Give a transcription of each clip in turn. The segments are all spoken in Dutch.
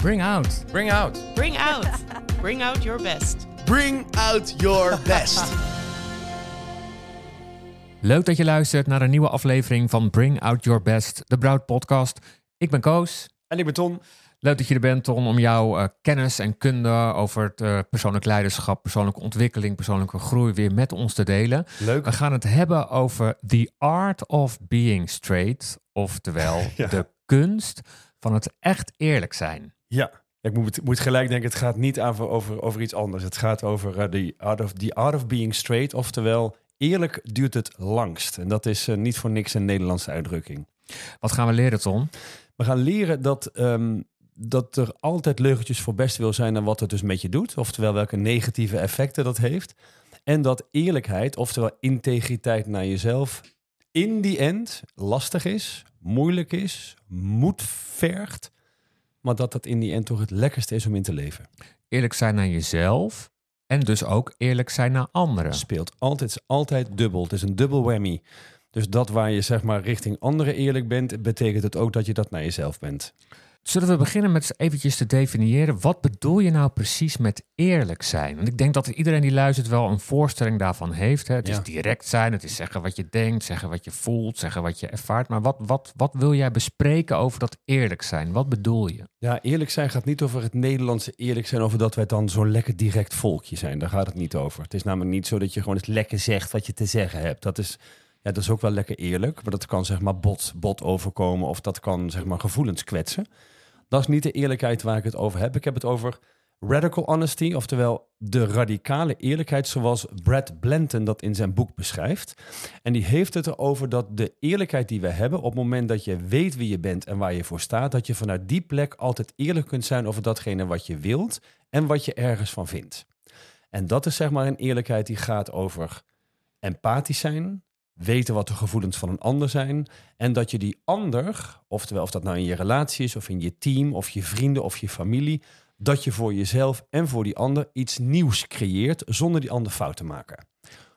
Bring out. Bring out. Bring out. Bring out your best. Bring out your best. Leuk dat je luistert naar een nieuwe aflevering van Bring Out Your Best, de Broud podcast. Ik ben Koos. en ik ben Ton. Leuk dat je er bent, Ton, om jouw eh, kennis en kunde over het eh, persoonlijk leiderschap, persoonlijke ontwikkeling, persoonlijke groei weer met ons te delen. Leuk. We gaan het hebben over the art of being straight, oftewel Ja. de kunst van het echt eerlijk zijn. Ja. Ik moet, moet gelijk denken, het gaat niet over, over, over iets anders. Het gaat over eh, the, art of, the art of being straight. Oftewel, eerlijk duurt het langst. En dat is eh, niet voor niks een Nederlandse uitdrukking. Wat gaan we leren, Ton? We gaan leren dat, ehm, dat er altijd leugentjes voor best wil zijn en wat het dus met je doet. Oftewel welke negatieve effecten dat heeft. En dat eerlijkheid, oftewel integriteit naar jezelf, in die end lastig is, moeilijk is, moed vergt. Maar dat dat in die end toch het lekkerste is om in te leven. Eerlijk zijn naar jezelf en dus ook eerlijk zijn naar anderen. Speelt altijd, altijd dubbel. Het is een dubbel whammy. Dus dat waar je zeg maar richting anderen eerlijk bent, betekent het ook dat je dat naar jezelf bent. Zullen we beginnen met eventjes te definiëren, wat bedoel je nou precies met eerlijk zijn? Want ik denk dat iedereen die luistert wel een voorstelling daarvan heeft. Hè? Het Ja. is direct zijn, het is zeggen wat je denkt, zeggen wat je voelt, zeggen wat je ervaart. Maar wat, wat, wat wil jij bespreken over dat eerlijk zijn? Wat bedoel je? Ja, eerlijk zijn gaat niet over het Nederlandse eerlijk zijn, over dat wij dan zo'n lekker direct volkje zijn. Daar gaat het niet over. Het is namelijk niet zo dat je gewoon eens lekker zegt wat je te zeggen hebt. Dat is, ja, dat is ook wel lekker eerlijk, maar dat kan zeg maar bot, bot overkomen of dat kan zeg maar gevoelens kwetsen. Dat is niet de eerlijkheid waar ik het over heb. Ik heb het over radical honesty, oftewel de radicale eerlijkheid zoals Brad Blanton dat in zijn boek beschrijft. En die heeft het erover dat de eerlijkheid die we hebben, op het moment dat je weet wie je bent en waar je voor staat, dat je vanuit die plek altijd eerlijk kunt zijn over datgene wat je wilt en wat je ergens van vindt. En dat is zeg maar een eerlijkheid die gaat over empathisch zijn, weten wat de gevoelens van een ander zijn en dat je die ander, oftewel of dat nou in je relatie is of in je team of je vrienden of je familie, dat je voor jezelf en voor die ander iets nieuws creëert zonder die ander fout te maken.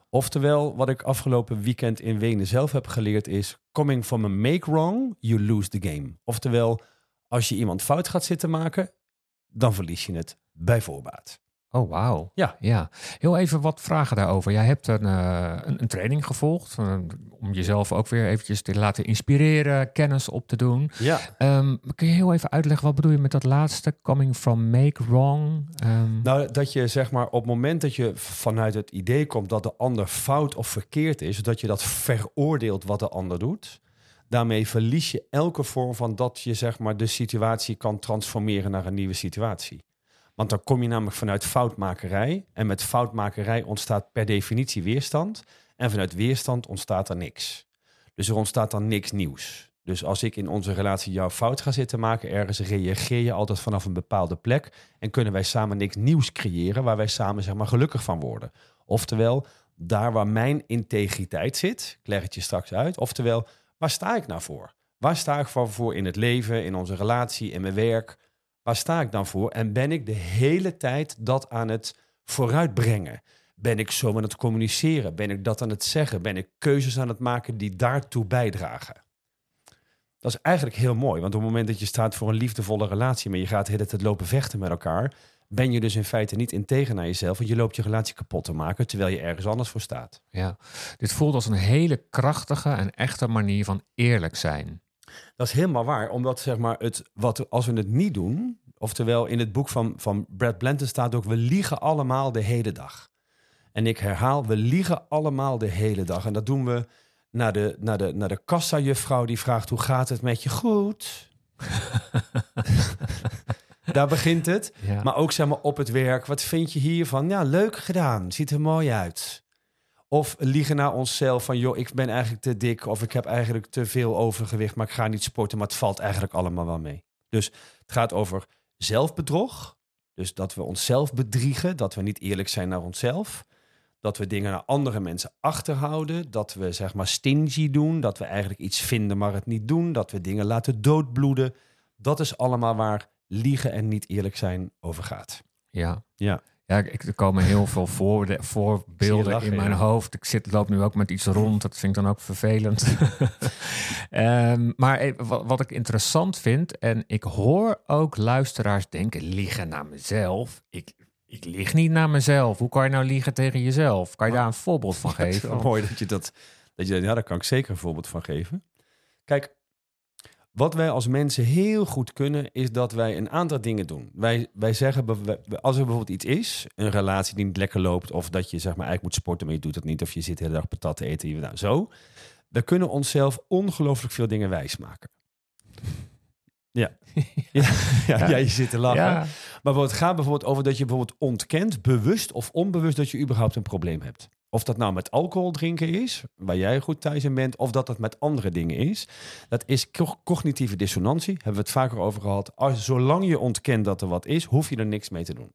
Oftewel, wat ik afgelopen weekend in Wenen zelf heb geleerd is: coming from a make wrong, you lose the game. Oftewel, als je iemand fout gaat zitten maken, dan verlies je het bij voorbaat. Oh, wauw. Ja. ja. Heel even wat vragen daarover. Jij hebt een, eh, een, een training gevolgd eh, om jezelf ook weer eventjes te laten inspireren, kennis op te doen. Ja. Ehm, kun je heel even uitleggen, wat bedoel je met dat laatste? Coming from make wrong? Ehm, Nou, dat je zeg maar op het moment dat je vanuit het idee komt dat de ander fout of verkeerd is, dat je dat veroordeelt wat de ander doet. Daarmee verlies je elke vorm van dat je zeg maar de situatie kan transformeren naar een nieuwe situatie. Want dan kom je namelijk vanuit foutmakerij. En met foutmakerij ontstaat per definitie weerstand. En vanuit weerstand ontstaat er niks. Dus er ontstaat dan niks nieuws. Dus als ik in onze relatie jouw fout ga zitten maken ergens, reageer je altijd vanaf een bepaalde plek. En kunnen wij samen niks nieuws creëren waar wij samen zeg maar gelukkig van worden. Oftewel, daar waar mijn integriteit zit, ik leg het je straks uit. Oftewel, waar sta ik nou voor? Waar sta ik voor, voor in het leven, in onze relatie, in mijn werk? Waar sta ik dan voor? En ben ik de hele tijd dat aan het vooruitbrengen? Ben ik zo aan het communiceren? Ben ik dat aan het zeggen? Ben ik keuzes aan het maken die daartoe bijdragen? Dat is eigenlijk heel mooi, want op het moment dat je staat voor een liefdevolle relatie, maar je gaat de hele tijd lopen vechten met elkaar, ben je dus in feite niet integer naar jezelf, want je loopt je relatie kapot te maken terwijl je ergens anders voor staat. ja. Dit voelt als een hele krachtige en echte manier van eerlijk zijn. Dat is helemaal waar, omdat zeg maar het, wat, als we het niet doen, oftewel in het boek van, van Brad Blanton staat ook, we liegen allemaal de hele dag. En ik herhaal, we liegen allemaal de hele dag. En dat doen we naar de, naar de, naar de kassa-juffrouw die vraagt, hoe gaat het met je? Goed. Daar begint het. Ja. Maar ook zeg maar op het werk. Wat vind je hiervan? Ja, leuk gedaan. Ziet er mooi uit. Of liegen naar onszelf van, joh, ik ben eigenlijk te dik. Of ik heb eigenlijk te veel overgewicht, maar ik ga niet sporten. Maar het valt eigenlijk allemaal wel mee. Dus het gaat over zelfbedrog. Dus dat we onszelf bedriegen. Dat we niet eerlijk zijn naar onszelf. Dat we dingen naar andere mensen achterhouden. Dat we zeg maar stingy doen. Dat we eigenlijk iets vinden, maar het niet doen. Dat we dingen laten doodbloeden. Dat is allemaal waar liegen en niet eerlijk zijn over gaat. Ja. Ja. Ja, ik, er komen heel veel voor, voorbeelden lachen, in mijn ja. hoofd. Ik zit, loop nu ook met iets rond. Dat vind ik dan ook vervelend. Ehm, maar eh, wat, wat ik interessant vind, en ik hoor ook luisteraars denken, liegen naar mezelf. Ik, ik lieg niet naar mezelf. Hoe kan je nou liegen tegen jezelf? Kan je daar een voorbeeld van geven? mooi dat je dat, dat je, ja, daar kan ik zeker een voorbeeld van geven. Kijk, wat wij als mensen heel goed kunnen, is dat wij een aantal dingen doen. Wij, wij zeggen, als er bijvoorbeeld iets is, een relatie die niet lekker loopt, of dat je zeg maar eigenlijk moet sporten, maar je doet het niet, of je zit de hele dag patat te eten, nou, zo. We kunnen onszelf ongelooflijk veel dingen wijsmaken. Ja. ja, ja, ja, je zit te lachen. Ja, Maar het gaat bijvoorbeeld over dat je bijvoorbeeld ontkent, bewust of onbewust, dat je überhaupt een probleem hebt. Of dat nou met alcohol drinken is, waar jij goed thuis in bent, of dat het met andere dingen is. Dat is co- cognitieve dissonantie, hebben we het vaker over gehad. Als, zolang je ontkent dat er wat is, hoef je er niks mee te doen.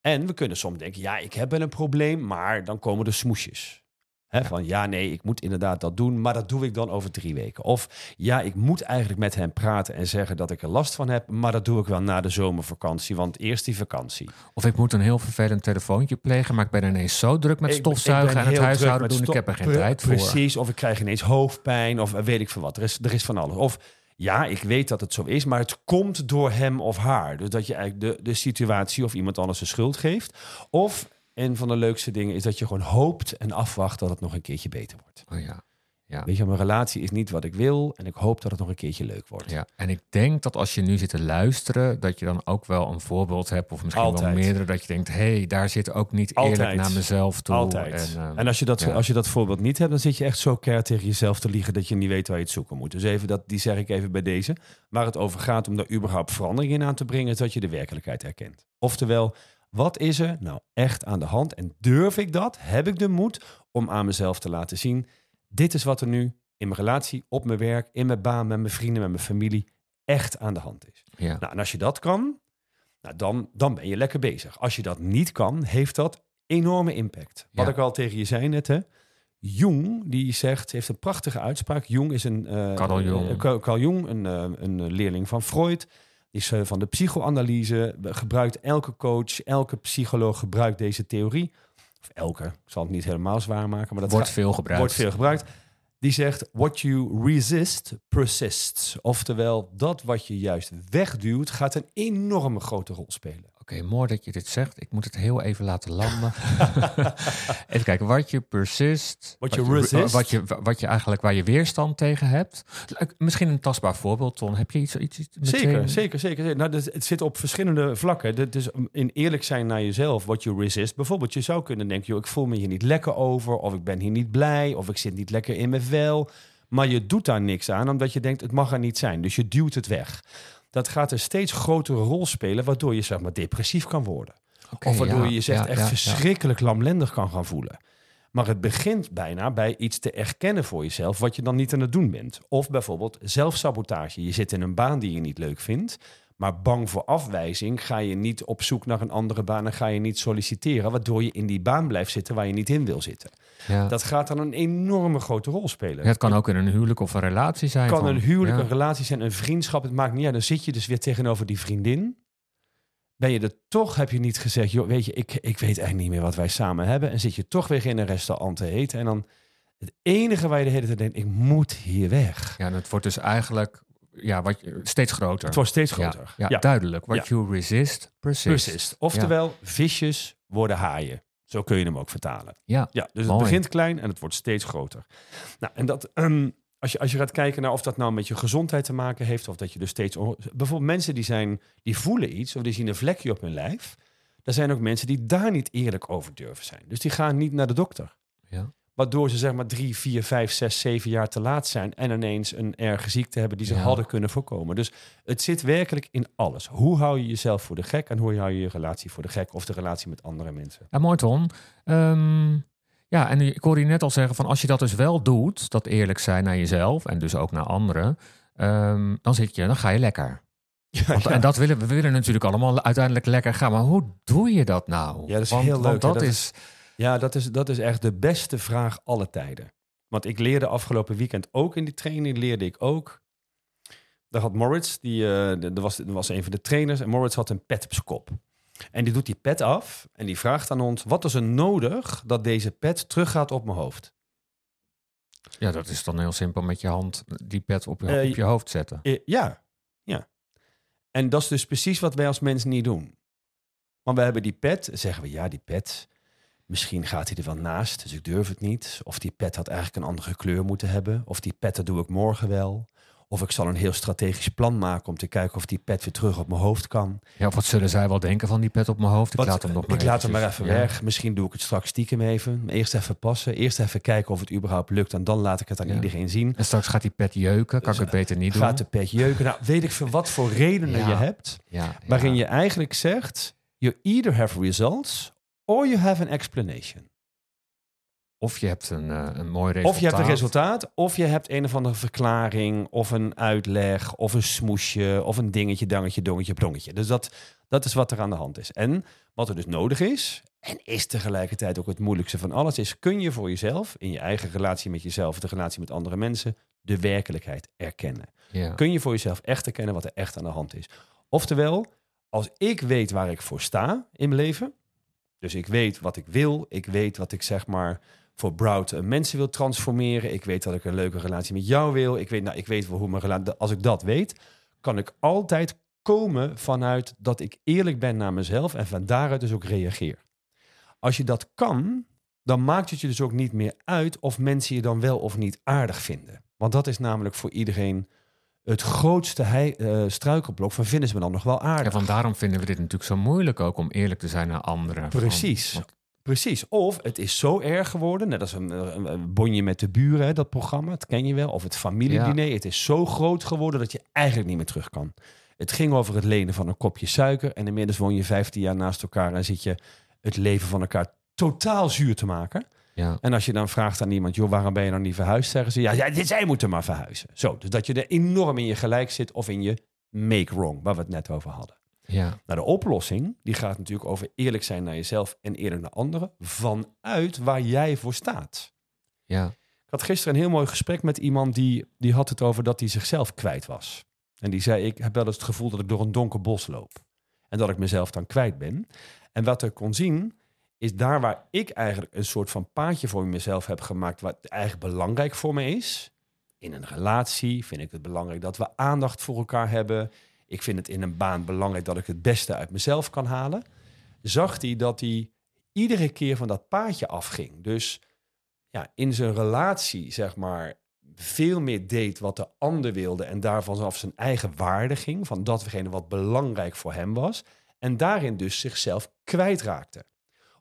En we kunnen soms denken, ja, ik heb wel een probleem, maar dan komen er smoesjes. Van ja, nee, ik moet inderdaad dat doen, maar dat doe ik dan over drie weken. Of ja, ik moet eigenlijk met hem praten en zeggen dat ik er last van heb, maar dat doe ik wel na de zomervakantie, want eerst die vakantie. Of ik moet een heel vervelend telefoontje plegen, maar ik ben ineens zo druk met stofzuigen en het huishouden doen. Ik heb er geen tijd voor. Precies, of ik krijg ineens hoofdpijn of weet ik veel wat. Er is, er is van alles. Of ja, ik weet dat het zo is, maar het komt door hem of haar. Dus dat je eigenlijk de, de situatie of iemand anders de schuld geeft. Of een van de leukste dingen is dat je gewoon hoopt en afwacht dat het nog een keertje beter wordt. Oh ja. Ja. Weet je, mijn relatie is niet wat ik wil en ik hoop dat het nog een keertje leuk wordt. Ja, en ik denk dat als je nu zit te luisteren, dat je dan ook wel een voorbeeld hebt, of misschien Altijd. wel meerdere, dat je denkt, hé, hey, daar zit ook niet eerlijk naar mezelf toe. Altijd. En, En, eh, als, je dat, ja. als je dat voorbeeld niet hebt, dan zit je echt zo keihard tegen jezelf te liegen dat je niet weet waar je het zoeken moet. Dus even dat, die zeg ik even bij deze. Waar het over gaat om daar überhaupt verandering in aan te brengen, is dat je de werkelijkheid herkent. Oftewel, wat is er nou echt aan de hand? En durf ik dat? Heb ik de moed om aan mezelf te laten zien? Dit is wat er nu in mijn relatie, op mijn werk, in mijn baan, met mijn vrienden, met mijn familie echt aan de hand is. ja. Nou, en als je dat kan, nou, dan, dan ben je lekker bezig. Als je dat niet kan, heeft dat enorme impact. Wat Ja. ik al tegen je zei net, hè. Jung, die zegt, heeft een prachtige uitspraak. Jung is een... Carl Jung. Carl- Carl Jung, een, eh, een leerling van Freud. Is eh, van de psychoanalyse. Gebruikt elke coach, elke psycholoog gebruikt deze theorie. Of elke, ik zal het niet helemaal zwaar maken. Maar dat wordt veel gebruikt. wordt veel gebruikt. Die zegt, what you resist persists. Oftewel, dat wat je juist wegduwt, gaat een enorme grote rol spelen. Oké, mooi dat je dit zegt. Ik moet het heel even laten landen. even kijken, wat je persist. What wat resist. Wat je, wat je eigenlijk, waar je weerstand tegen hebt. Misschien een tastbaar voorbeeld, Ton. Heb je iets, iets? Zeker, zeker, zeker. zeker. Nou, dus het zit op verschillende vlakken. Dit is in eerlijk zijn naar jezelf, what you resist. Bijvoorbeeld, je zou kunnen denken, joh, ik voel me hier niet lekker over, of ik ben hier niet blij, of ik zit niet lekker in mijn vel. Maar je doet daar niks aan, omdat je denkt, het mag er niet zijn. Dus je duwt het weg. Dat gaat een steeds grotere rol spelen, waardoor je zeg maar depressief kan worden. Of waardoor ja, je je zegt ja, echt ja. verschrikkelijk lamlendig kan gaan voelen. Maar het begint bijna bij iets te erkennen voor jezelf wat je dan niet aan het doen bent. Of bijvoorbeeld zelfsabotage. Je zit in een baan die je niet leuk vindt. Maar bang voor afwijzing ga je niet op zoek naar een andere baan en ga je niet solliciteren. Waardoor je in die baan blijft zitten waar je niet in wil zitten. Ja. Dat gaat dan een enorme grote rol spelen. Ja, het kan ook in een huwelijk of een relatie zijn. Het kan van- een huwelijk, ja. een relatie zijn, een vriendschap. Het maakt niet uit. Dan zit je dus weer tegenover die vriendin. Ben je er toch, heb je niet gezegd, joh, weet je, ik, ik weet eigenlijk niet meer wat wij samen hebben. En zit je toch weer in een restaurant te eten. En dan het enige waar je de hele tijd denkt, ik moet hier weg. Ja, en het wordt dus eigenlijk ja, wat, steeds groter. Het wordt steeds Ja, groter. Ja, duidelijk. What you resist, persist. Persist. Oftewel, visjes worden haaien. Zo kun je hem ook vertalen. Ja, Ja, dus Mooi. het begint klein en het wordt steeds groter. Nou, en dat, ehm, als, je, als je gaat kijken naar of dat nou met je gezondheid te maken heeft, of dat je dus steeds. Bijvoorbeeld mensen die zijn, die voelen iets, of die zien een vlekje op hun lijf. Er zijn ook mensen die daar niet eerlijk over durven zijn. Dus die gaan niet naar de dokter. Ja. Waardoor ze zeg maar drie, vier, vijf, zes, zeven jaar te laat zijn en ineens een erge ziekte hebben die ze Ja. hadden kunnen voorkomen. Dus het zit werkelijk in alles. Hoe hou je jezelf voor de gek en hoe hou je je relatie voor de gek of de relatie met andere mensen? Ja, mooi Ton. Ehm, ja, en ik hoorde je net al zeggen van als je dat dus wel doet, dat eerlijk zijn naar jezelf en dus ook naar anderen, ehm, dan zit je, dan ga je lekker. Want, En dat willen we willen natuurlijk allemaal uiteindelijk lekker gaan, maar hoe doe je dat nou? Ja, dat is want, heel leuk. Dat, Dat is, Ja, dat is, dat is echt de beste vraag alle tijden. Want ik leerde afgelopen weekend ook in die training, leerde ik ook. Daar had Moritz, die, eh, de- er was, er was een van de trainers, en Moritz had een pet op zijn kop. En die doet die pet af en die vraagt aan ons: wat is er nodig dat deze pet teruggaat op mijn hoofd? Ja, dat is dan heel simpel met je hand die pet op je, Eh, op je hoofd zetten. Eh, ja, ja. En dat is dus precies wat wij als mens niet doen. Want we hebben die pet, zeggen we ja, die pet. Misschien gaat hij er wel naast, dus ik durf het niet. Of die pet had eigenlijk een andere kleur moeten hebben. Of die pet, dat doe ik morgen wel. Of ik zal een heel strategisch plan maken om te kijken of die pet weer terug op mijn hoofd kan. Ja, of wat zullen zij wel denken van die pet op mijn hoofd? Ik Wat- laat hem nog maar ik laat hem maar even ja. weg. Misschien doe ik het straks stiekem even. Eerst even passen. Eerst even kijken of het überhaupt lukt. En dan laat ik het aan Ja. iedereen zien. En straks gaat die pet jeuken. Kan ik het beter niet doen? Gaat de pet jeuken? Nou, weet ik veel wat voor redenen Ja. je hebt. Waarin je eigenlijk zegt... You either have results or you have an explanation. Of je hebt een, eh, een mooi resultaat. Of je hebt een resultaat, of je hebt een of andere verklaring, of een uitleg, of een smoesje, of een dingetje, dangetje, dongetje, plongetje. Dus dat, dat is wat er aan de hand is. En wat er dus nodig is, en is tegelijkertijd ook het moeilijkste van alles, is kun je voor jezelf, in je eigen relatie met jezelf, de relatie met andere mensen, de werkelijkheid erkennen. Ja. Kun je voor jezelf echt erkennen wat er echt aan de hand is. Oftewel, als ik weet waar ik voor sta in mijn leven, dus ik weet wat ik wil, ik weet wat ik zeg maar voor Broud eh, mensen wil transformeren, ik weet dat ik een leuke relatie met jou wil, ik weet, nou, ik weet hoe mijn relatie, als ik dat weet, kan ik altijd komen vanuit dat ik eerlijk ben naar mezelf en van daaruit dus ook reageer. Als je dat kan, dan maakt het je dus ook niet meer uit of mensen je dan wel of niet aardig vinden. Want dat is namelijk voor iedereen het grootste hei- eh, struikelblok van vinden ze me dan nog wel aardig. Ja, van daarom vinden we dit natuurlijk zo moeilijk ook om eerlijk te zijn naar anderen. Precies. Precies. Of het is zo erg geworden, net als een, een, een bonje met de buren, hè, dat programma, dat ken je wel. Of het familiediner. Het is zo groot geworden dat je eigenlijk niet meer terug kan. Het ging over het lenen van een kopje suiker. En inmiddels woon je 15 jaar naast elkaar en zit je het leven van elkaar totaal zuur te maken. Ja. En als je dan vraagt aan iemand, joh, waarom ben je dan niet verhuisd? Zeggen ze, ja, ja dit, zij moeten maar verhuizen. Zo, dus dat je er enorm in je gelijk zit of in je make wrong, waar we het net over hadden. ja. Nou, de oplossing die gaat natuurlijk over eerlijk zijn naar jezelf en eerlijk naar anderen vanuit waar jij voor staat. ja. Ik had gisteren een heel mooi gesprek met iemand die, die had het over dat hij zichzelf kwijt was. En die zei, ik heb wel eens het gevoel dat ik door een donker bos loop. En dat ik mezelf dan kwijt ben. En wat ik kon zien, is daar waar ik eigenlijk een soort van paadje voor mezelf heb gemaakt, wat eigenlijk belangrijk voor me is. In een relatie vind ik het belangrijk dat we aandacht voor elkaar hebben. Ik vind het in een baan belangrijk dat ik het beste uit mezelf kan halen. Zag hij dat hij iedere keer van dat paadje afging. Dus ja, in zijn relatie, zeg maar, veel meer deed wat de ander wilde en daarvan vanaf zijn eigen waarde ging, van datgene wat belangrijk voor hem was, en daarin dus zichzelf kwijtraakte.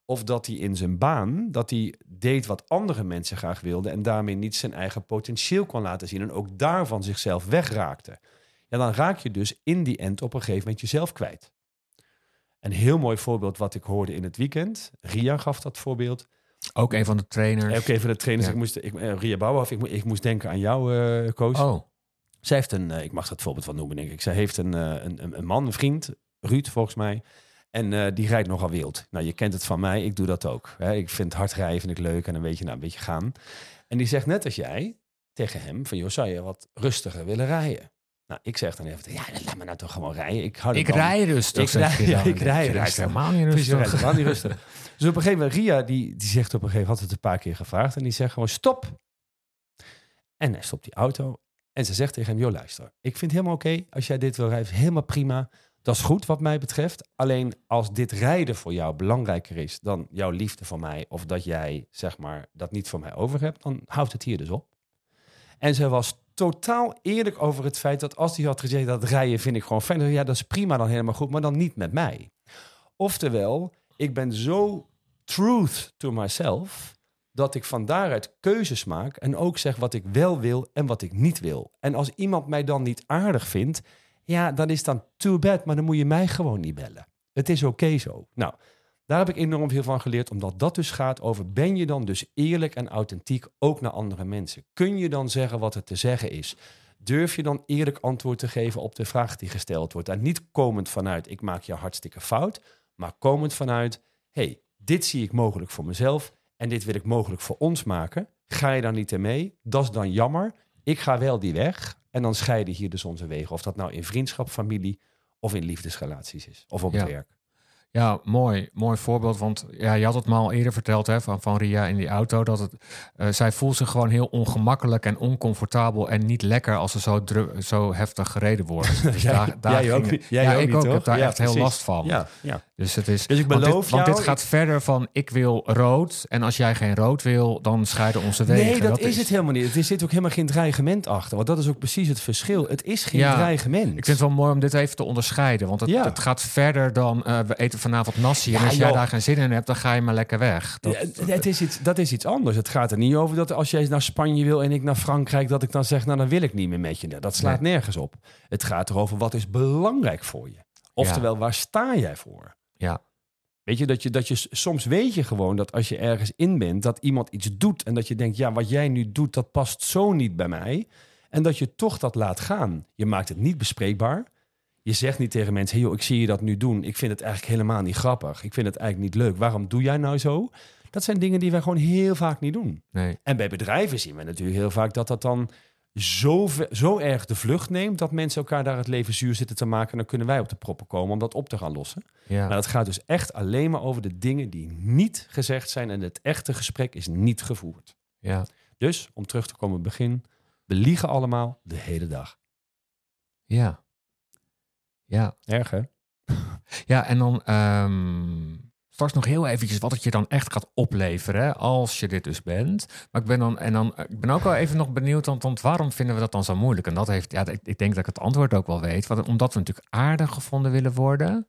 Of dat hij in zijn baan, dat hij deed wat andere mensen graag wilden en daarmee niet zijn eigen potentieel kon laten zien en ook daarvan zichzelf wegraakte. Ja, dan raak je dus in die end op een gegeven moment jezelf kwijt. Een heel mooi voorbeeld wat ik hoorde in het weekend. Ria gaf dat voorbeeld. Ook een van de trainers. Ook even de trainers. Ja. Ik moest, ik, eh, Ria Bouwhoff, ik, ik moest denken aan jou, eh Koos. Oh, Zij heeft een, eh, ik mag dat voorbeeld wel noemen, denk ik. Zij heeft een, eh, een, een, een man, een vriend, Ruud volgens mij. En eh, die rijdt nogal wild. Nou, je kent het van mij, ik doe dat ook. Hè. Ik vind hard rijden vind ik leuk en een beetje, nou, een beetje gaan. En die zegt net als jij tegen hem van, joh, zou je wat rustiger willen rijden? Nou, ik zeg dan even, ja, laat me nou toch gewoon rijden. Ik, hou ik dan- rij rustig. Ik rij- ja, ik rustig. helemaal niet Precies, rustig. helemaal niet rustig. Dus op een gegeven moment, Ria, die, die zegt op een gegeven moment, had het een paar keer gevraagd. En die zegt gewoon, stop. En hij stopt die auto. En ze zegt tegen hem, joh, luister. Ik vind het helemaal oké als jij dit wil rijden. Helemaal prima. Dat is goed wat mij betreft. Alleen als dit rijden voor jou belangrijker is dan jouw liefde voor mij. Of dat jij, zeg maar, dat niet voor mij over hebt. Dan houdt het hier dus op. En ze was totaal eerlijk over het feit dat als hij had gezegd dat rijden vind ik gewoon fijn. Ja, dat is prima dan helemaal goed, maar dan niet met mij. Oftewel, ik ben zo truth to myself dat ik van daaruit keuzes maak en ook zeg wat ik wel wil en wat ik niet wil. En als iemand mij dan niet aardig vindt, ja, dan is dan too bad, maar dan moet je mij gewoon niet bellen. Het is oké zo. Nou, daar heb ik enorm veel van geleerd, omdat dat dus gaat over: ben je dan dus eerlijk en authentiek ook naar andere mensen? Kun je dan zeggen wat er te zeggen is? Durf je dan eerlijk antwoord te geven op de vraag die gesteld wordt? En niet komend vanuit: ik maak je hartstikke fout, maar komend vanuit: hey, dit zie ik mogelijk voor mezelf en dit wil ik mogelijk voor ons maken. Ga je daar niet in mee? Dat is dan jammer. Ik ga wel die weg en dan scheiden hier dus onze wegen. Of dat nou in vriendschap, familie of in liefdesrelaties is of op Ja. het werk. Ja, mooi. Mooi voorbeeld. Want ja, je had het me al eerder verteld hè, van, van Ria in die auto. Dat het, eh, zij voelt zich gewoon heel ongemakkelijk en oncomfortabel. En niet lekker als ze zo, zo heftig gereden wordt. Dus daar, daar jij ook ging jij ja, ook ik ook. toch? heb daar Ja, echt heel last van. Ja, ja. Dus, het is, Dus ik want beloof dit, want dit gaat verder van ik wil rood. En als jij geen rood wil, dan scheiden onze wegen. Nee, dat, is het helemaal niet. Er zit ook helemaal geen dreigement achter. Want dat is ook precies het verschil. Het is geen Ja, dreigement. Ik vind het wel mooi om dit even te onderscheiden. Want het, het gaat verder dan eh, we eten vanavond nasi. En als jij daar geen zin in hebt, dan ga je maar lekker weg. Dat, het- is iets, dat is iets anders. Het gaat er niet over dat als jij naar Spanje wil en ik naar Frankrijk, dat ik dan zeg, nou dan wil ik niet meer met je. Dat slaat nergens op. Het gaat erover wat is belangrijk voor je. Oftewel, waar sta jij voor? ja, Weet je, dat je, dat je soms weet je gewoon dat als je ergens in bent, dat iemand iets doet en dat je denkt, ja, wat jij nu doet, dat past zo niet bij mij. En dat je toch dat laat gaan. Je maakt het niet bespreekbaar. Je zegt niet tegen mensen, hey joh, ik zie je dat nu doen. Ik vind het eigenlijk helemaal niet grappig. Ik vind het eigenlijk niet leuk. Waarom doe jij nou zo? Dat zijn dingen die wij gewoon heel vaak niet doen. nee. En bij bedrijven zien we natuurlijk heel vaak dat dat dan zo, zo erg de vlucht neemt... dat mensen elkaar daar het leven zuur zitten te maken... en dan kunnen wij op de proppen komen om dat op te gaan lossen. Ja. Maar het gaat dus echt alleen maar over de dingen die niet gezegd zijn... en het echte gesprek is niet gevoerd. ja. Dus, om terug te komen op het begin... we liegen allemaal de hele dag. Ja. Ja. Erg, hè? Ja, en dan ehm, straks nog heel eventjes wat het je dan echt gaat opleveren hè, als je dit dus bent. Maar ik ben dan en dan ik ben ook wel even nog benieuwd, want, want waarom vinden we dat dan zo moeilijk? En dat heeft, ja, ik, ik denk dat ik het antwoord ook wel weet. Want, omdat we natuurlijk aardig gevonden willen worden.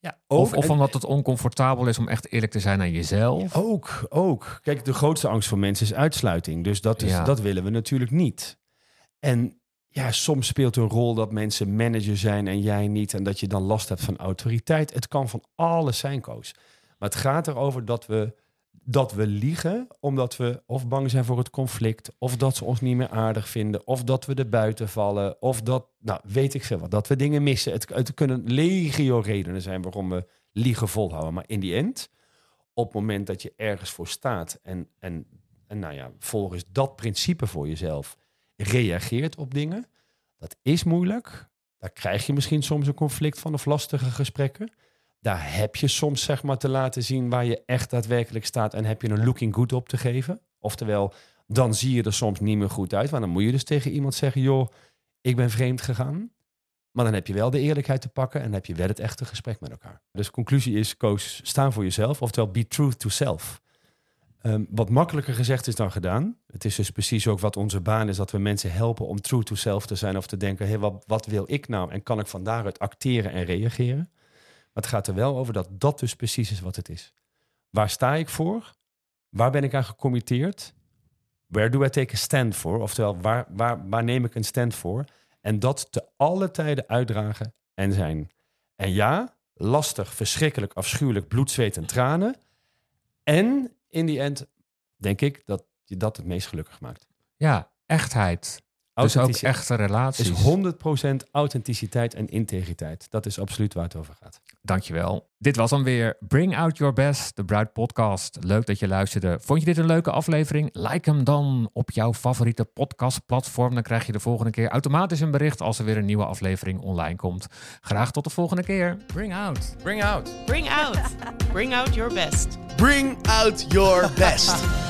Ja, Of, of omdat het oncomfortabel is om echt eerlijk te zijn aan jezelf. Ook, ook. Kijk, de grootste angst voor mensen is uitsluiting. Dus dat, is, Ja. dat willen we natuurlijk niet. En ja, soms speelt een rol dat mensen manager zijn en jij niet. En dat je dan last hebt van autoriteit. Het kan van alles zijn, Koos. Maar het gaat erover dat we, dat we liegen omdat we of bang zijn voor het conflict. Of dat ze ons niet meer aardig vinden. Of dat we er buiten vallen. Of dat, nou weet ik veel wat, dat we dingen missen. Het, kunnen legio redenen zijn waarom we liegen volhouden. Maar in die end, op het moment dat je ergens voor staat en, en, en nou ja, volgens dat principe voor jezelf reageert op dingen, dat is moeilijk. Daar krijg je misschien soms een conflict van of lastige gesprekken. Daar heb je soms zeg maar te laten zien waar je echt daadwerkelijk staat en heb je een looking good op te geven. Oftewel, dan zie je er soms niet meer goed uit. Maar dan moet je dus tegen iemand zeggen, joh, ik ben vreemd gegaan. Maar dan heb je wel de eerlijkheid te pakken en heb je wel het echte gesprek met elkaar. Dus conclusie is, Koos, staan voor jezelf. Oftewel, be true to self. Ehm, wat makkelijker gezegd is dan gedaan. Het is dus precies ook wat onze baan is, dat we mensen helpen om true to self te zijn of te denken, hey, wat, wat wil ik nou? En kan ik van daaruit acteren en reageren? Maar het gaat er wel over dat dat dus precies is wat het is. Waar sta ik voor? Waar ben ik aan gecommitteerd? Where do I take a stand for? Oftewel, waar, waar, waar neem ik een stand voor? En dat te alle tijden uitdragen en zijn. En ja, lastig, verschrikkelijk, afschuwelijk, bloed, zweet en tranen. En in die end denk ik dat je dat het meest gelukkig maakt. Ja, echtheid. Dus ook echte relaties. is 100% authenticiteit en integriteit. Dat is absoluut waar het over gaat. Dankjewel. Dit was dan weer Bring Out Your Best, de Bruid Podcast. Leuk dat je luisterde. Vond je dit een leuke aflevering? Like hem dan op jouw favoriete podcastplatform. Dan krijg je de volgende keer automatisch een bericht als er weer een nieuwe aflevering online komt. Graag tot de volgende keer. Bring Out. Bring out. Bring out. Bring out your best. Bring out your best.